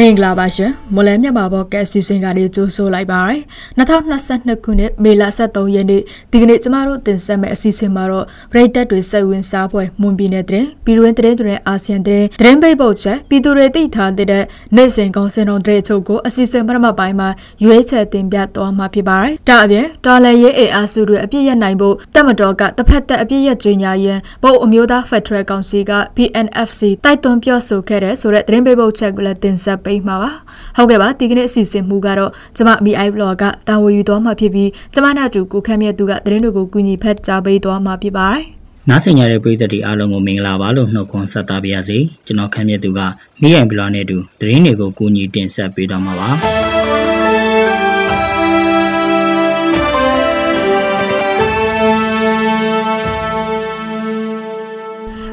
မင်္ဂလာပါရှင်မလဲမြတ်ပါဘောကက်စီစဉ်ကနေကြိုးဆိုလိုက်ပါရယ်2022ခုနှစ်မေလ23ရက်နေ့ဒီကနေ့ကျမတို့တင်ဆက်မယ့်အစီအစဉ်မှာတော့ပရိသတ်တွေစိတ်ဝင်စားပွဲမွန်ပြည်နယ်တဲ့ပြည်တွင်းတဲ့တဲ့အာဆီယံတဲ့တဲ့ပိတ်ပုတ်ချက်ပြည်သူတွေသိထားတဲ့နိုင်စင်ကောင်းစင်တော်တဲ့အချုပ်ကိုအစီအစဉ်ပထမပိုင်းမှာရွေးချယ်တင်ပြသွားမှာဖြစ်ပါတယ်ဒါအပြင်တော်လည်ရေးအေအာစုတွေအပြည့်ရနိုင်ဖို့တက်မတော်ကတစ်ဖက်သက်အပြည့်ရကြီးညာရန်ဘုတ်အမျိုးသားဖက်ဒရယ်ကောင်စီက PNFC တိုက်တွန်းပြောဆိုခဲ့တဲ့ဆိုတဲ့တဲ့ပိတ်ပုတ်ချက်ကိုလည်းတင်ဆက်ပေးမှာပါဟုတ်ကဲ့ပါဒီကနေ့အစီအစဉ်မူကတော့ကျမ MI blog ကတာဝန်ယူသွားမှာဖြစ်ပြီးကျမနဲ့အတူကိုခမ်းမြတ်သူကသတင်းတွေကိုကူညီဖက်ကြားပေးသွားမှာဖြစ်ပါတယ်နားဆင်ကြတဲ့ပရိသတ်တွေအားလုံးကိုမင်္ဂလာပါလို့နှုတ်ခွန်းဆက်သပါရစေကျွန်တော်ခမ်းမြတ်သူကမိယံဘလော့နဲ့အတူသတင်းတွေကိုကူညီတင်ဆက်ပေးသွားမှာပါ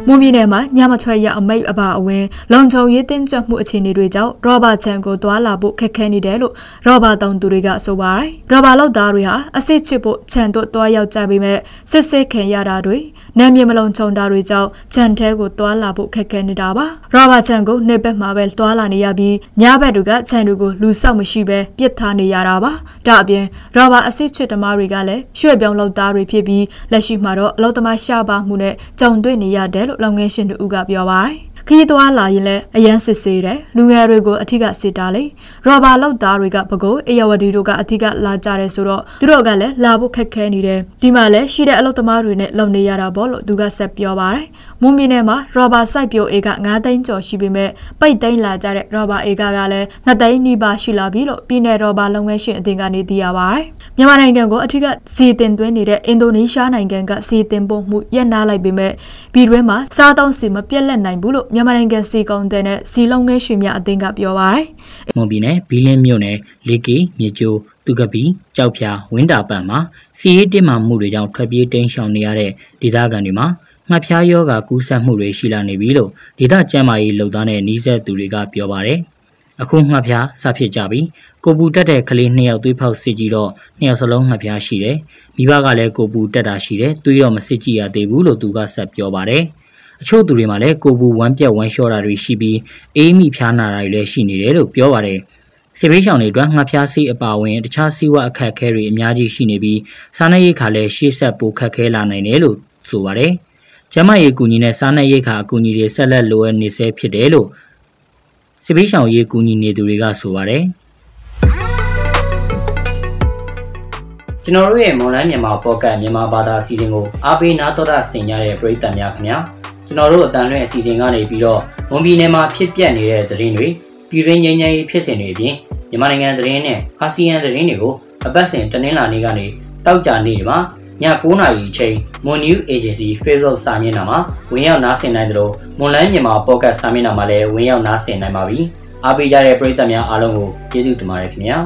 မွန်ပြည်နယ်မှာညမထွက်ရအမိတ်အပါအဝင်လုံခြုံရေးတင်းကျပ်မှုအခြေအနေတွေကြောင့်ရောဘာချန်ကိုတွာလာဖို့ခက်ခဲနေတယ်လို့ရောဘာတောင်သူတွေကဆိုပါတယ်။ရောဘာလောက်သားတွေဟာအစစ်ချစ်ဖို့ချန်တို့တွားရောက်ကြပေမဲ့စစ်စစ်ခံရတာတွေနာမည်မလုံခြုံတာတွေကြောင့်ချန်ထဲကိုတွာလာဖို့ခက်ခဲနေတာပါ။ရောဘာချန်ကိုနေဘက်မှာပဲတွာလာနေရပြီးညဘက်တွေကချန်တွေကိုလူဆောက်မရှိပဲပြစ်ထားနေရတာပါ။ဒါအပြင်ရောဘာအစစ်ချစ်သမားတွေကလည်းရွှေ့ပြောင်းလောက်သားတွေဖြစ်ပြီးလက်ရှိမှာတော့အလောက်သမားရှားပါမှုနဲ့ကြုံတွေ့နေရတယ်လို့လုပ်ငန်းရှင်တို့ကပြောပါတယ်ခရီးသွားလာရင်လည်းအရန်စစ်ဆေးတယ်လူငယ်တွေကိုအထက်ကစစ်တာလေရော်ဘာလောက်သားတွေကပကုတ်အေယဝတီတို့ကအထက်ကလာကြတယ်ဆိုတော့သူတို့ကလည်းလာဖို့ခက်ခဲနေတယ်ဒီမှာလည်းရှိတဲ့အလုပ်သမားတွေနဲ့လုံနေရတာပေါ့လို့သူကဆက်ပြောပါတယ်မွန်ပြည်နယ်မှာရော်ဘာစိုက်ပျိုးအေက9သိန်းကျော်ရှိပေမဲ့ပိတ်သိမ်းလာကြတဲ့ရော်ဘာအေကကလည်း2သိန်းနီးပါးရှိလာပြီလို့ပြည်နယ်ရော်ဘာလုပ်ငန်းရှင်အသင်းကနေသိရပါတယ်မြန်မာနိုင်ငံကိုအထက်ကစီတင်သွင်းနေတဲ့အင်ဒိုနီးရှားနိုင်ငံကစီတင်ပို့မှုရပ်နားလိုက်ပေမဲ့ပြည်တွင်းမှာစားသုံးစီမပြတ်လက်နိုင်ဘူးလို့မြန်မာနိုင်ငံစီကုံတဲ့နဲ့စီလုံးငယ်ရှင်များအသင်းကပြောပါရယ်။မွန်ပြည်နယ်ဘီလင်းမြို့နယ်လေကီမြေကျိုးသူကပီကြောက်ဖြာဝင်းတာပန့်မှာစီရေးတင်မှမှုတွေကြောင့်ထွက်ပြေးတိမ်းရှောင်နေရတဲ့ဒေသခံတွေမှာ ငှက်ဖျားယောဂါကူးစက်မှုတွေရှိလာနေပြီလို့ဒေသကျန်းမာရေးလုပ်သားနဲ့နှီးဆက်သူတွေကပြောပါရယ်။အခုငှက်ဖျားစဖြစ်ကြပြီကိုပူတက်တဲ့ကလေးနှစ်ယောက်သွေးဖောက်စစ်ကြည့်တော့နှစ်ယောက်စလုံးငှက်ဖျားရှိတယ်မိဘကလည်းကိုပူတက်တာရှိတယ်သွေးတော့မစစ်ကြည့်ရသေးဘူးလို့သူကဆက်ပြောပါတယ်အချို့သူတွေမှာလည်းကိုပူဝမ်းပြက်ဝမ်းလျှောတာတွေရှိပြီးအေးမိဖျားနာတာတွေလည်းရှိနေတယ်လို့ပြောပါတယ်ဆေးဘေးရှောင်တွေအတွက်ငှက်ဖျားဆေးအပါအဝင်တခြားဆေးဝါးအခက်အခဲတွေအများကြီးရှိနေပြီးစားနပ်ရိက္ခာလည်းရှေ့ဆက်ပိုခက်ခဲလာနိုင်တယ်လို့ဆိုပါတယ် ကျမရေးကူညီနဲ့စားနပ်ရိက္ခာအကူအညီတွေဆက်လက်လိုအပ်နေဆဲဖြစ်တယ်လို့ဆေးဘေးရှောင်ရေးကူညီနေသူတွေကဆိုပါတယ်ကျွန်တော်တို့ရဲ့မွန်လန်းမြန်မာပေါ့ကတ်မြန်မာဘာသာအစီအစဉ်ကိုအားပေးနားတော်တာဆင်ကြတဲ့ပရိသတ်များခင်ဗျာကျွန်တော်တို့အတန်လွင့်အစီအစဉ်ကနေပြီးတော့မွန်ပြည်နယ်မှာဖြစ်ပျက်နေတဲ့သတင်းတွေပြည်ရင်းငြိမ်းချမ်းရေးဖြစ်စဉ်တွေအပြင်မြန်မာနိုင်ငံသတင်းနဲ့အာဆီယံသတင်းတွေကိုအပတ်စဉ်တနင်္လာနေ့ကနေတောက်ကြနေ့မှာ ည9:00နာရီအချိန် Moon News Agency Facebook စာမျက်နှာမှာဝင်ရောက်နားဆင်နိုင်သလိုမွန်လန်းမြန်မာပေါ့ကတ်စာမျက်နှာမှာလည်းဝင်ရောက်နားဆင်နိုင်ပါပြီအားပေးကြတဲ့ပရိသတ်များအားလုံးကိုကျေးဇူးတင်ပါတယ်ခင်ဗျာ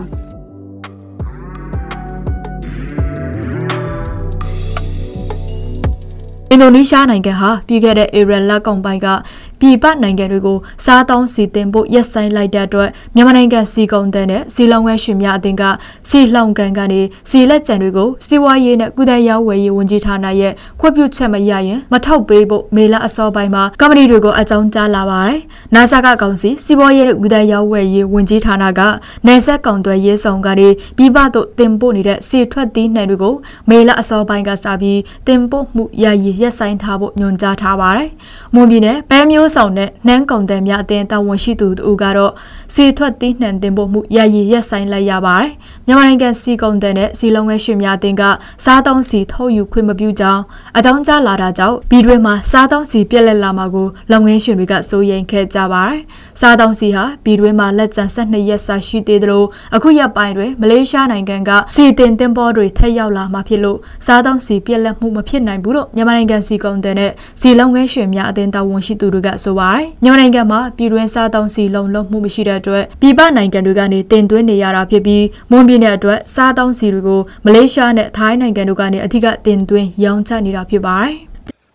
အင်ဒိုနီးရှားနိုင်ငံဟာပြီးခဲ့တဲ့ဧပြီလကုန်ပိုင်းက ပြည်ပနိုင်ငံတွေကိုစားတောင်းစီတင်ဖို့ရက်ဆိုင်လိုက်တဲ့အတွက်မြန်မာနိုင်ငံစီကုံတန်းနဲ့စီလောင်ဝဲရှင်များအသင်းကစီလောင်ကန်ကနေစီလက်ကျန်တွေကိုစီဝါရေးနဲ့ကုသရေးဝယ်ရေးဝန်ကြီးဌာနရဲ့ခွင့်ပြုချက်မရရင်မထောက်ပေးဖို့မေလအစောပိုင်းမှာကမ္ပဏီတွေကိုအကြောင်းကြားလာပါတယ်။နာဆာကကောင်စီစီဝါရေးနဲ့ကုသရေးဝယ်ရေးဝန်ကြီးဌာနကနေဆက်ကောင်တွယ်ရေးဆောင်ကနေပြည်ပသို့တင်ပို့နေတဲ့စီထွက်သီးနှံတွေကိုမေလအစောပိုင်းကစပြီးတင်ပို့မှုရည်ရက်ဆိုင်ထားဖို့ညွှန်ကြားထားပါတယ်။မွန်ပြည်နယ်ပဲမျိုးဆောင်တဲ့နှမ်းကုန်တဲ့များအတင်းတာဝန်ရှိသူတို့ကတော့စီထွက်သီးနှံတင်ပို့မှုရည်ရက်ဆိုင်လိုက်ရပါတယ်။မြန်မာနိုင်ငံစီကုန်တဲ့နဲ့စီလုံးဝဲရှင်များအတင်းကစားသုံးစီထုတ်ယူခွင့်မပြုကြောင်းအကြောင်းကြားလာတာကြောင့်ပြည်တွင်းမှာစားသုံးစီပြက်လက်လာမှာကိုလုပ်ငန်းရှင်တွေကစိုးရိမ်ခဲ့ကြပါတယ်။စားသုံးစီဟာပြည်တွင်းမှာလက်ကျန်12ရက်စာရှိသေးသလိုအခုရက်ပိုင်းတွင်မလေးရှားနိုင်ငံကစီတင်တင်ပေါ်တွေထက်ရောက်လာမှာဖြစ်လို့စားသုံးစီပြက်လက်မှုမဖြစ်နိုင်ဘူးလို့မြန်မာနိုင်ငံစီကုန်တဲ့နဲ့စီလုံးငန်းရှင်များအသင်းတာဝန်ရှိသူတွေကဆိုပါတယ်။မြန်မာနိုင်ငံမှာပြည်တွင်းစားသုံးစီလုံလောက်မှုမရှိတဲ့အတွက်ပြည်ပနိုင်ငံတွေကနေတင်သွင်းနေရတာဖြစ်ပြီးမွန်ပြည်နယ်အတွက်စားသုံးစီတွေကိုမလေးရှားနဲ့ထိုင်းနိုင်ငံတို့ကနေအထူးတင်သွင်းရောင်းချနေတာဖြစ်ပါတယ်။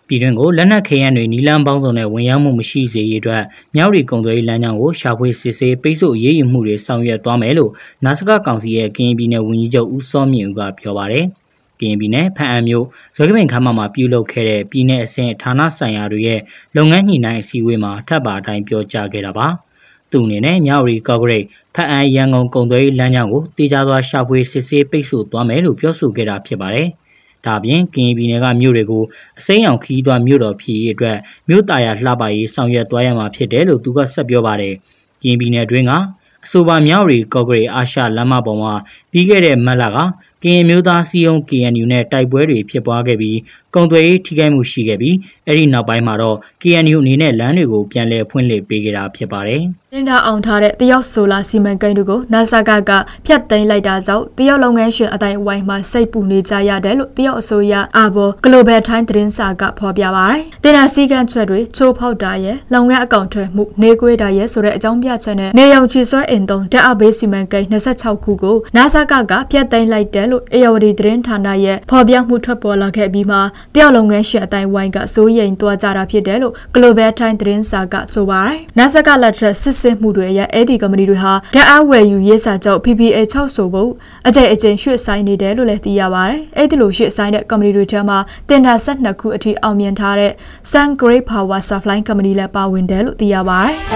ပြည်တွင်းကိုလက်နက်ခဲယမ်းတွေနီလန်းပေါင်းစုံနဲ့ဝင်ရောက်မှုမရှိစေရေးအတွက်မြောက်ရီကုံသွေးလမ်းကြောင်းကိုရှာဖွေစစ်ဆေးပိတ်ဆို့ရေးယူမှုတွေဆောင်ရွက်သွားမယ်လို့နာစကကောင်စီရဲ့ကရင်ပြည်နယ်ဝန်ကြီးချုပ်ဦးစောမြင့်ဦးကပြောပါတယ်။ ကရင်ပြည်နယ်ဖန်အံမြို့ဇော်ကပင်ခမ်းမမှာပြုလုပ်ခဲ့တဲ့ပြည်내အဆင့်ဌာနဆိုင်ရာတွေရဲ့လုပ်ငန်းညှိနှိုင်းအစည်းအဝေးမှာထပ်ပါအတိုင်းပြောကြားခဲ့တာပါ။သူသူအနေနဲ့မြောက်ရီကော့ဂရိတ်ဖက်အံရန်ကုန်ကုံသွေးလမ်းကြောင်းကိုတေချာစွာရှာဖွေစစ်ဆေးပိတ်ဆို့သွားမယ်လို့ပြောဆိုခဲ့တာဖြစ်ပါတယ်။ဒါပြင်ကရင်ပြည်နယ်ကမြို့တွေကိုအစိမ်းအောင်ခီးသွားမြို့တော်ဖြစ်ရေးအတွက်မြို့တာယာလှပရေးဆောင်ရွက်သွားရမှာဖြစ်တယ်လို့သူကဆက်ပြောပါတယ်။ကရင်ပြည်နယ်အတွင်းကအဆိုပါမြောက်ရီကော့ဂရိတ်အာရှလမ်းမပေါ်မှာပြီးခဲ့တဲ့မတ်လကကရင်မျိုးသားစီယုံ KNU နဲ့တိုက်ပွဲတွေဖြစ်ပွားခဲ့ပြီးကုံသွေးထိခိုက်မှုရှိခဲ့ပြီးအဲ့ဒီနောက်ပိုင်းမှာတော့ KNU အနေနဲ့လမ်းတွေကိုပြန်လည်ဖွင့်လှစ်ပေးခဲ့တာဖြစ်ပါတယ်။။တင်တာအောင်ထားတဲ့တရုတ်ဆိုလာစီမံကိန်းတို့ကို NASA ကကဖျက်သိမ်းလိုက်တာကြောင့်တရုတ်လုပ်ငန်းရှင်အတိုင်းဝိုင်းမှာစိတ်ပူနေကြရတယ်လို့တရုတ်အစိုးရအာဘော် Global Time သတင်းစာကဖော်ပြပါရတယ်။တင်တာစည်းကမ်းချက်တွေချိုးဖောက်တာရဲ့လုပ်ငန်းအကောင့်ထွဲမှုနေကွေးတာရဲ့ဆိုတဲ့အကြောင်းပြချက်နဲ့နေရောင်ခြည်ဆွဲအင်တုံတက်အဘေးစီမံကိန်း26ခုကို NASA ကကဖျက်သိမ်းလိုက်တယ်လို့အေယဝတီသတင်းဌာနရဲ့ဖော်ပြမှုထွက်ပေါ်လာခဲ့ပြီးမှတရုတ်လုပ်ငန်းရှင်အတိုင်းဝိုင်းကစိုးရိမ်သွားကြတာဖြစ်တယ်လို့ Global Time သတင်းစာကဆိုပါတယ်။ NASA ကလက်ထက်စစ်ဆေးမှုတွေရဲ့အဲ့ဒီကုမ္ပဏီတွေဟာဓာတ်အားဝယ်ယူရေးစာချုပ် PPA 6ဆိုဖို့အကြိမ်အကြိမ်ရွှေ့ဆိုင်နေတယ်လို့လည်းသိရပါတယ်။အဲ့ဒီလိုရွှေ့ဆိုင်တဲ့ကုမ္ပဏီတွေထဲမှာတင်ဒါ12ခုအထိအောင်မြင်ထားတဲ့ Sun Great Power Supply Company လည်းပါဝင်တယ်လို့သိရပါတယ်။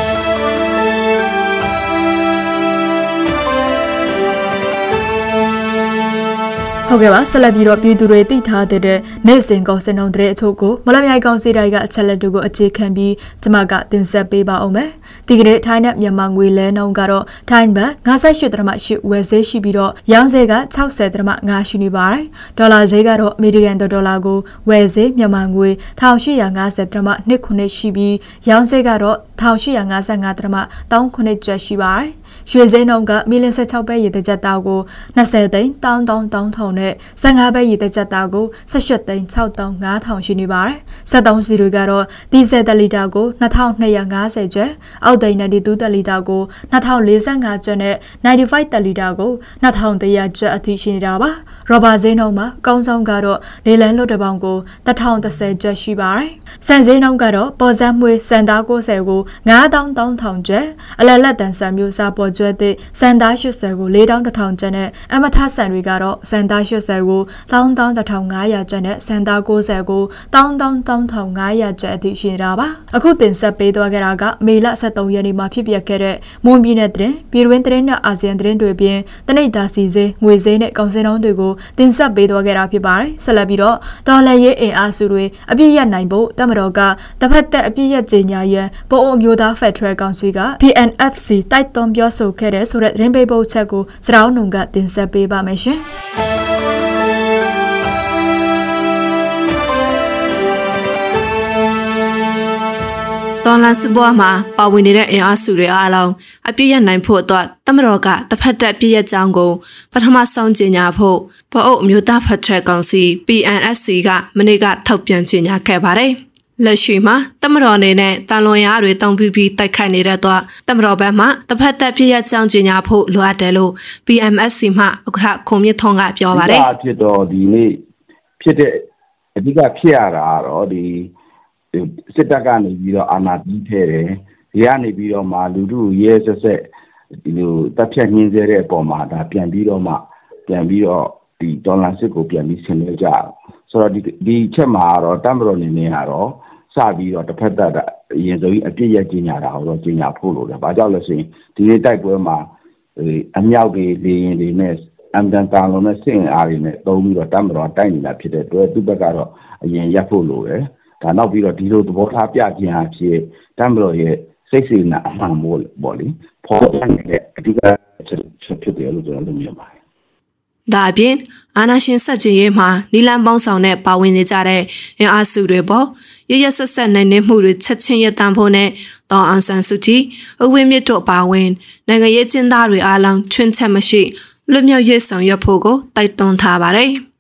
ဟုတ်ကဲ့ပါဆက်လက်ပြီးတော့ပြည်သူတွေသိထားတဲ့နေ့စဉ်ကောင်စင်တော်တဲ့အချို့ကိုမလမြိုင်ကောင်စီတိုင်းကအချက်လက်တို့ကိုအခြေခံပြီးကျွန်မကတင်ဆက်ပေးပါအောင်မယ်။ဒီကနေ့ထိုင်းနဲ့မြန်မာငွေလဲနှုန်းကတော့ထိုင်းဘတ်58.8ဝယ်ဈေးရှိပြီးတော့ရောင်းဈေးက60.5ရှိနေပါတယ်။ဒေါ်လာဈေးကတော့အမေရိကန်ဒေါ်လာကိုဝယ်ဈေးမြန်မာငွေ1850.2ရှိပြီးရောင်းဈေးကတော့1855.3ကျပ်ရှိပါတယ်။ ရွှေဈေးနှုန်းကမီလ16ပဲရေတစ်ကြက်သားကို20သိန်းတောင်းတောင်းတောင်းထောင်နဲ့15ပဲရေတစ်ကြက်သားကို18သိန်း6တောင်း9000ရှိနေပါတယ်။73စီတွေကတော့ဒီဇယ်တလီတာကို2250ကျပ်အောက်သိန်း92တလီတာကို2045ကျပ်နဲ့95တလီတာကို2100ကျပ်အထိရှိနေတာပါ။ရောဘာဈေးနှုန်းမှာကောင်းဆောင်ကတော့လေလံလွတ်တစ်ပေါင်ကို1030ကျပ်ရှိပါတယ်။စံဈေးနှုန်းကတော့ပေါ်စမ်းမွေးစံသား90ကို9000ကျပ်အလလက်တန်ဆန်မျိုးစားပေါ်ကျွဲသည့်စံသား80ကို4000ကျပ်နဲ့အမထဆန်တွေကတော့စံသား80ကို11500ကျပ်နဲ့စံသား90ကို11500ကျပ်အထိရှိနေတာပါအခုတင်ဆက်ပေးသွားခဲ့တာကမေလ23ရက်နေ့မှာဖြစ်ပျက်ခဲ့တဲ့မွန်ပြည်နယ်သတင်းပြည်တွင်းသတင်းနဲ့အာဆီယံသတင်းတွေပြင်တနိဒာစီစေးငွေစေးနဲ့ကောင်စင်တုံးတွေကိုတင်ဆက်ပေးသွားခဲ့တာဖြစ်ပါတယ်ဆက်လက်ပြီးတော့ဒေါ်လာရေးအင်အားစုတွေအပြည့်ရနိုင်ဖို့တမတော်ကတစ်ဖက်သက်အပြည့်ရကြေညာရန်ပို့အမျိုးသားဖက်ဒရယ်ကောင်စီက PNFC တိုက်တွန်းပြောဆိုခဲ့တဲ့ဆိုတဲ့သတင်းပေးပို့ချက်ကိုစရောင်းနုံကတင်ဆက်ပေးပါမယ်ရှင်တော်လန်စစ်ပွဲမှာပါဝင်နေတဲ့အင်အားစုတွေအားလုံးအပြည့်ရနိုင်ဖို့အတွက်တမတော်ကတစ်ဖက်သက်ပြည့်ရကြောင်းကိုပထမဆုံးကြေညာဖို့ဗအုပ်အမျိုးသားဖက်ဒရယ်ကောင်စီ PNSC ကမနေ့ကထုတ်ပြန်ကြေညာခဲ့ပါတယ်။ လက်ရှိမှာတမတော်အနေနဲ့တန်လွန်ရာတွေတောင်းပြီးပြီးတိုက်ခိုက်နေတဲ့တော့တမတော်ဘက်မှတစ်ဖက်သက်ပြည့်ရကြောင်းကြေညာဖို့လိုအပ်တယ်လို့ PMSC မှဥက္ကဋ္ဌခုံမြင့်ထွန်းကပြောပါတယ်ဖြစ်တော့ဒီနေ့ဖြစ်တဲ့အဓိကဖြစ်ရတာကတော့ဒီစစ်တပ်ကနေပြီးတော့အာဏာပြီးထဲတယ်ဒီကနေပြီးတော့မှလူထုရဲဆက်ဆက်ဒီလိုတပ်ဖြတ်ညှင်းဆဲတဲ့အပေါ်မှာဒါပြန်ပြီးတော့မှပြန်ပြီးတော့ဒီဒေါ်လာစစ်ကိုပြန်ပြီးဆင်နွှဲကြအောင်ဆိုတော့ဒီဒီချက်မှာတော့တမ်ဘရော်နေနေကတော့ စပြီးတော့တစ်ဖက်သက်အရင်ဆုံးအပြစ်ရကြီးညာတာဟောတော့ကြီးညာဖို့လို့တယ်။ဘာကြောင့်လဲဆိုရင်ဒီနေ့တိုက်ပွဲမှာအမြောက်တွေလေရင်တွေနဲ့အမ်ဒန်တာလုံးနဲ့စင်အားတွေနဲ့တုံးပြီးတော့တမ်ဘရော်တိုက်နေတာဖြစ်တဲ့အတွက်သူ့ဘက်ကတော့အရင်ရပ်ဖို့လိုတယ်။ဒါနောက်ပြီးတော့ဒီလိုသဘောထားပြခြင်းအဖြစ်တမ်ဘရော်ရဲ့စိတ်စေနာအမှန်မို့ပေါ့လေဖော်ပြနေတဲ့အဓိကချက်ဖြစ်တယ်လို့ကျွန်တော်တို့မြင်ပါတယ်။ ဒါအပြင်အာနာရှင်ဆက်ကျင်ရေးမှာနီလန်ပေါင်းဆောင်နဲ့ပါဝင်နေကြတဲ့အင်အားစုတွေပေါ်ရရဆက်ဆက်နိုင်နေမှုတွေချက်ချင်းရတန်ဖို့နဲ့တောင်အောင်ဆန်းစုကြည်အဝင်းမြစ်တို့ပါဝင်နိုင်ငံရေးကျင်းသားတွေအားလုံးချွင်းချက်မရှိလွတ်မြောက်ရေးဆောင်ရွက်ဖို့ကိုတိုက်တွန်းထားပါတယ်။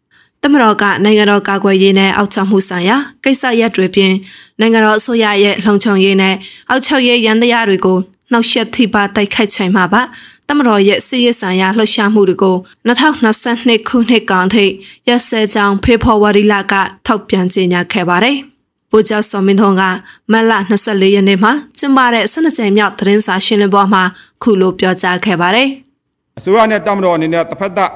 တမတော်ကနိုင်ငံတော်ကာကွယ်ရေးနဲ့အောက်ချမှုဆိုင်ရာကိစ္စရပ်တွေပြင်နိုင်ငံတော်အစိုးရရဲ့လုံခြုံရေးနဲ့အောက်ချုပ်ရေးရန်တရားတွေကို နှောက်ယှက်ထိပါတိုက်ခိုက်ချိန်မှာပါတမတော်ရဲ့စစ်ရေးဆိုင်ရာလှုပ်ရှားမှုတွေကို2022ခုနှစ်ကောင်ထိရက်စဲကြောင်ဖေဖော်ဝါရီလကထောက်ပြန်ကြေညာခဲ့ပါတယ်။ဗိုလ်ချုပ်စောမင်းထွန်းကမတ်လ24ရက်နေ့မှာကျင်းပတဲ့12ကြိမ်မြောက်သတင်းစာရှင်းလင်းပွဲမှာခုလိုပြောကြားခဲ့ပါတယ်။အစိုးရနဲ့တမတော်အနေနဲ့တစ်ဖက်သက်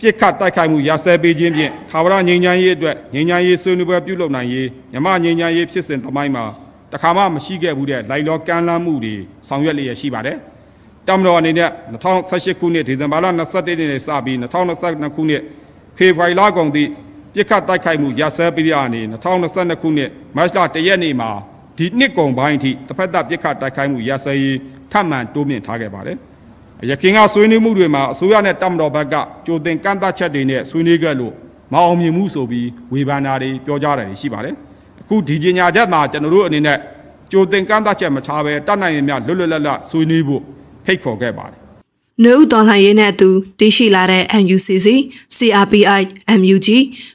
ပြစ်ခတ်တိုက်ခိုက်မှုရာဆဲပေးခြင်းဖြင့်ထာဝရငြိမ်းချမ်းရေးအတွက်ငြိမ်းချမ်းရေးဆွေးနွေးပွဲပြုလုပ်နိုင်ရေးမြမငြိမ်းချမ်းရေးဖြစ်စဉ်သမိုင်းမှာ တခါမှမရှိခဲ့ဘူးတဲ့လိုက်လောကမ်းလှမ်းမှုတွေဆောင်ရွက်လျက်ရှိပါတယ်။တမတော်အနေနဲ့2018ခုနှစ်ဒီဇင်ဘာလ21ရက်နေ့စပြီး2022ခုနှစ်ဖေဖော်ဝါရီလကုန်သည့်ပြစ်ခတ်တိုက်ခိုက်မှုရစဲပြီးရနေ2022ခုနှစ်မတ်လ1ရက်နေ့မှာဒီနှစ်ကုန်ပိုင်းအထိတစ်ဖက်သက်ပြစ်ခတ်တိုက်ခိုက်မှုရစဲရေးထပ်မံတိုးမြင့်ထားခဲ့ပါတယ်။ရခိုင်ကဆွေးနွေးမှုတွေမှာအစိုးရနဲ့တမတော်ဘက်ကကြိုတင်ကန့်သတ်ချက်တွေနဲ့ဆွေးနွေးခဲ့လို့မအောင်မြင်မှုဆိုပြီးဝေဖန်တာတွေပြောကြတာတွေရှိပါတယ်။အ ခုဒီကြီးညာချက်မှာကျွန်တော်တို့အနေနဲ့ကြိုတင်ကန့်သတ်ချက်မချဘဲတတ်နိုင်ရင်များလွတ်လွတ်လပ်လပ်ဆွေးနွေးဖို့ဖိတ်ခေါ်ခဲ့ပါတယ်။နှုတ်တော်လှန်ရေးနဲ့အတူတည်ရှိလာတဲ့ NUCC, CRPI, MUG,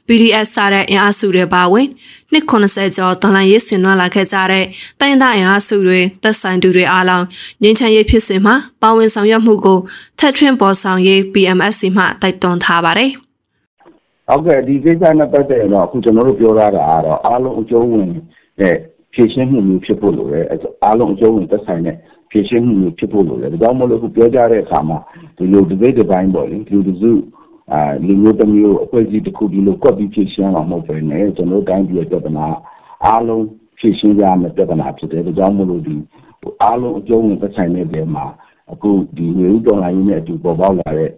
PDS စတဲ့အင်အားစုတွေပါဝင်နှစ်80ကျော်တော်လှန်ရေးဆင်နွှဲလာခဲ့ကြတဲ့တိုင်းဒေသအင်အားစုတွေသက်ဆိုင်သူတွေအားလုံးငြိမ်းချမ်းရေးဖြစ်စဉ်မှာပါဝင်ဆောင်ရွက်မှုကိုထက်ထွင်းပေါ်ဆောင်ရေး PMSC မှတိုက်တွန်းထားပါတယ်။ ဟုတ်ကဲ့ဒီကိစ္စနဲ့ပတ်သက်ရင်တော့အခုကျွန်တော်တို့ပြောရတာကတော့အားလုံးအကျုံးဝင်တဲ့ဖြည့်ရှင်းမှုမျိုးဖြစ်ဖို့လိုတယ်အားလုံးအကျုံးဝင်သက်ဆိုင်တဲ့ဖြည့်ရှင်းမှုမျိုးဖြစ်ဖို့လိုတယ်ဒါကြောင့်မို့လို့အခုပြောကြတဲ့အခါမှာဒီလိုဒီဘေးဒီပိုင်းပေါ့လေလူတစုအာလူမျိုးတစ်မျိုးအဖွဲ့အစည်းတစ်ခုဒီလိုကွက်ပြီးဖြည့်ရှင်းအောင်မဟုတ်ဘဲနဲ့ကျွန်တော်တို့တိုင်းပြည်ရဲ့ပြဿနာအားလုံးဖြည့်ရှင်းကြမယ့်ပြဿနာဖြစ်တယ်ဒါကြောင့်မို့လို့ဒီအားလုံးအကျုံးဝင်သက်ဆိုင်တဲ့နေရာမှာအခုဒီဝေဥတော်လိုင်းနဲ့အတူပေါ်ပေါက်လာတဲ့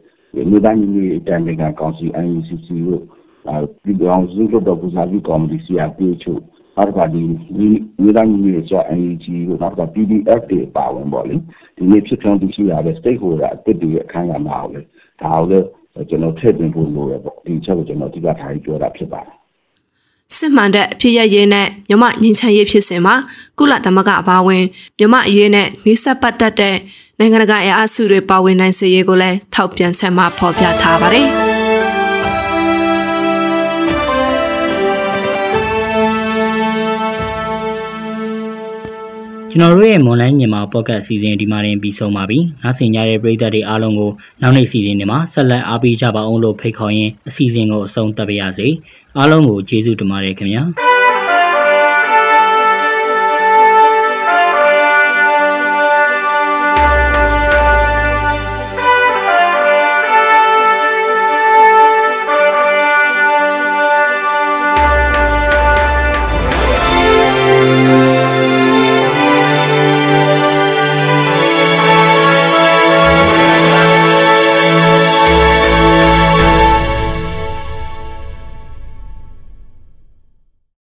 လူတိုင်းမျိုးအတန်တွေကကောင်စီ NUCC တို့ဒီကောင်စုတို့တော့ပူဇာပြီးကော်မတီ CRP ချုပ်နောက်ကဒီလူတိုင်းမျိုးရဲ့ NUG တို့နောက်က PDF တွေပါဝင်ပေါ့လေဒီနေ့ဖြစ်ထွန်းတည်ရှိရတဲ့ stakeholder အသစ်တွေရဲ့အခမ်းအနားမှာလေဒါကိုလည်းကျွန်တော်ထည့်သွင်းဖို့လိုရပေါ့ဒီချက်ကိုကျွန်တော်အဓိကထားပြီးပြောတာဖြစ်ပါတယ်စစ်မှန်တဲ့အဖြစ်ရရေးနဲ့မြမငင်းချမ်းရေးဖြစ်စဉ်မှာကုလသမဂ္ဂအပါအဝင်မြမအရေးနဲ့နှိစက်ပတ်သက်တဲ့ နိုင်ငံတကာအင်အားစုတွေပါဝင်နိုင်စေရေးကိုလည်းထောက်ပြန်ချက်မှဖော်ပြထားပါတယ်။။ကျွန်တော်တို့ရဲ့မွန်လိုင်းမြန်မာပေါ့ကတ်အစီအစဉ်ဒီမှာတင်ပြီးဆုံးပါပြီ။နောက်ဆင်ကြတဲ့ပရိသတ်တွေအားလုံးကိုနောက်နေ့အစီအစဉ်တွေမှာဆက်လက်အားပေးကြပါအောင်လို့ဖိတ်ခေါ်ရင်းအစီအစဉ်ကိုအဆုံးသတ်ပါရစေ။အားလုံးကိုကျေးဇူးတင်ပါတယ်ခင်ဗျာ။